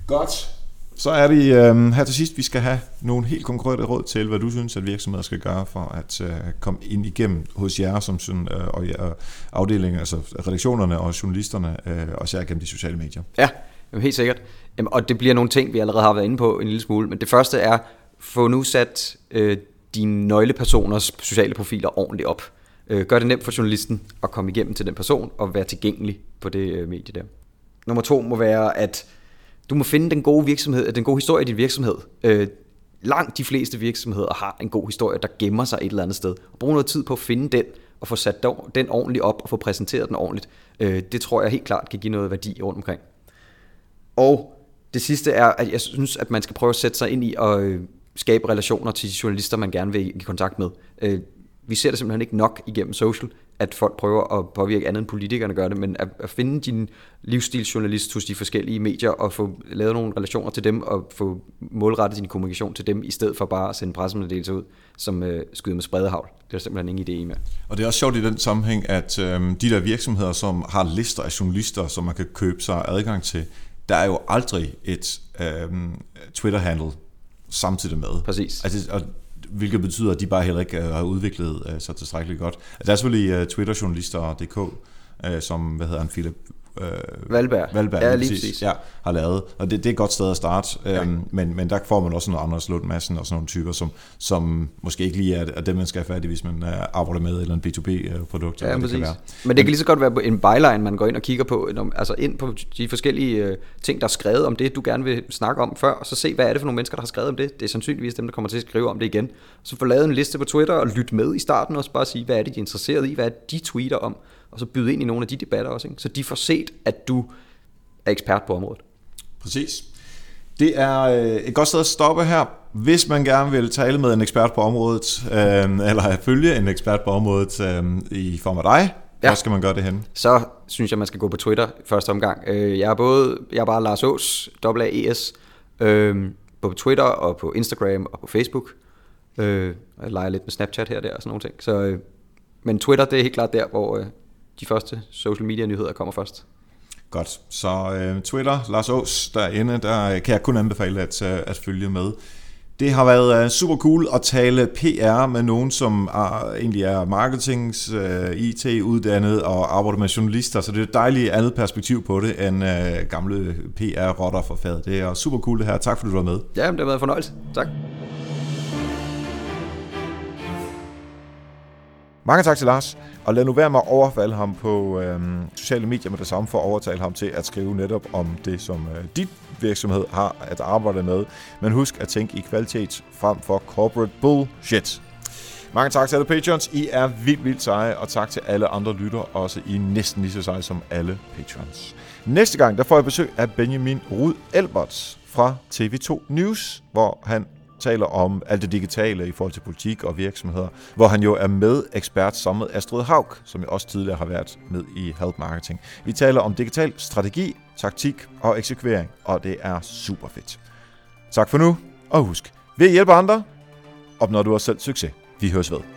Godt. Så er det øh, her til sidst, vi skal have nogle helt konkrete råd til, hvad du synes, at virksomheder skal gøre for at øh, komme ind igennem hos jer som sådan, øh, og jer, afdelingen, altså redaktionerne og journalisterne, øh, og især gennem de sociale medier. Ja, jamen helt sikkert. Jamen, og det bliver nogle ting, vi allerede har været inde på en lille smule. Men det første er, få nu sat øh, dine nøglepersoners sociale profiler ordentligt op. Øh, gør det nemt for journalisten at komme igennem til den person og være tilgængelig på det øh, medie der. Nummer to må være, at du må finde den gode virksomhed, den gode historie i din virksomhed. Øh, langt de fleste virksomheder har en god historie, der gemmer sig et eller andet sted. Og brug noget tid på at finde den, og få sat den ordentligt op, og få præsenteret den ordentligt. Øh, det tror jeg helt klart kan give noget værdi rundt omkring. Og det sidste er, at jeg synes, at man skal prøve at sætte sig ind i at øh, skabe relationer til de journalister, man gerne vil i kontakt med. Øh, vi ser det simpelthen ikke nok igennem social, at folk prøver at påvirke andet end politikerne gør det, men at, at finde din livsstilsjournalist hos de forskellige medier og få lavet nogle relationer til dem og få målrettet din kommunikation til dem, i stedet for bare at sende pressemeddelelser ud, som øh, skyder med spredehavl. Det er simpelthen ingen idé i mere. Og det er også sjovt i den sammenhæng, at øh, de der virksomheder, som har lister af journalister, som man kan købe sig adgang til, der er jo aldrig et øh, Twitter-handle samtidig med. Præcis. Altså, og hvilket betyder, at de bare heller ikke øh, har udviklet øh, sig tilstrækkeligt godt. Altså, der er selvfølgelig øh, Twitter-journalister.dk, som, hvad hedder han, Philip øh, Valberg. Valberg ja, lige præcis, præcis. Ja, har lavet. Og det, det er et godt sted at starte, ja. øhm, men, men der får man også nogle andre Lund Madsen og sådan nogle typer, som, som måske ikke lige er, er dem, man skal have fat i, hvis man uh, arbejder med eller en B2B-produkt. Ja, det kan være. Men det kan lige så godt være en byline, man går ind og kigger på, altså ind på de forskellige uh, ting, der er skrevet om det, du gerne vil snakke om før, og så se, hvad er det for nogle mennesker, der har skrevet om det. Det er sandsynligvis dem, der kommer til at skrive om det igen. Så få lavet en liste på Twitter og lytte med i starten, og så bare sige, hvad er det, de er interesseret i, hvad er det, de tweeter om, og så byde ind i nogle af de debatter også, ikke? så de får set, at du er ekspert på området. Præcis. Det er øh, et godt sted at stoppe her. Hvis man gerne vil tale med en ekspert på området, øh, eller følge en ekspert på området øh, i form af dig, ja. hvor skal man gøre det henne? Så synes jeg, man skal gå på Twitter første omgang. Øh, jeg er både, jeg er bare Lars Aas, AAES, øh, på Twitter og på Instagram og på Facebook. Øh, jeg leger lidt med Snapchat her og der og sådan nogle ting. Så, øh, men Twitter, det er helt klart der, hvor de første social media nyheder kommer først. Godt. Så øh, Twitter, Lars Aas derinde, der kan jeg kun anbefale at, øh, at følge med. Det har været uh, super cool at tale PR med nogen, som er, egentlig er marketings, IT-uddannet og arbejder med journalister, så det er et dejligt andet perspektiv på det end gamle PR-rotter for fadet. Det er super cool det her. Tak fordi du var med. Ja, det har været fornøjelse. Tak. Mange tak til Lars, og lad nu være med at overfalde ham på øh, sociale medier med det samme for at overtale ham til at skrive netop om det, som øh, dit virksomhed har at arbejde med. Men husk at tænke i kvalitet frem for corporate bullshit. Mange tak til alle patrons. I er vildt, vildt seje, og tak til alle andre lytter, også I er næsten lige så seje som alle patrons. Næste gang, der får jeg besøg af Benjamin Rud Elberts fra TV2 News, hvor han taler om alt det digitale i forhold til politik og virksomheder, hvor han jo er med ekspert sammen med Astrid Haug, som jo også tidligere har været med i Help Marketing. Vi taler om digital strategi, taktik og eksekvering, og det er super fedt. Tak for nu, og husk, ved at hjælpe andre, opnår du også selv succes. Vi høres ved.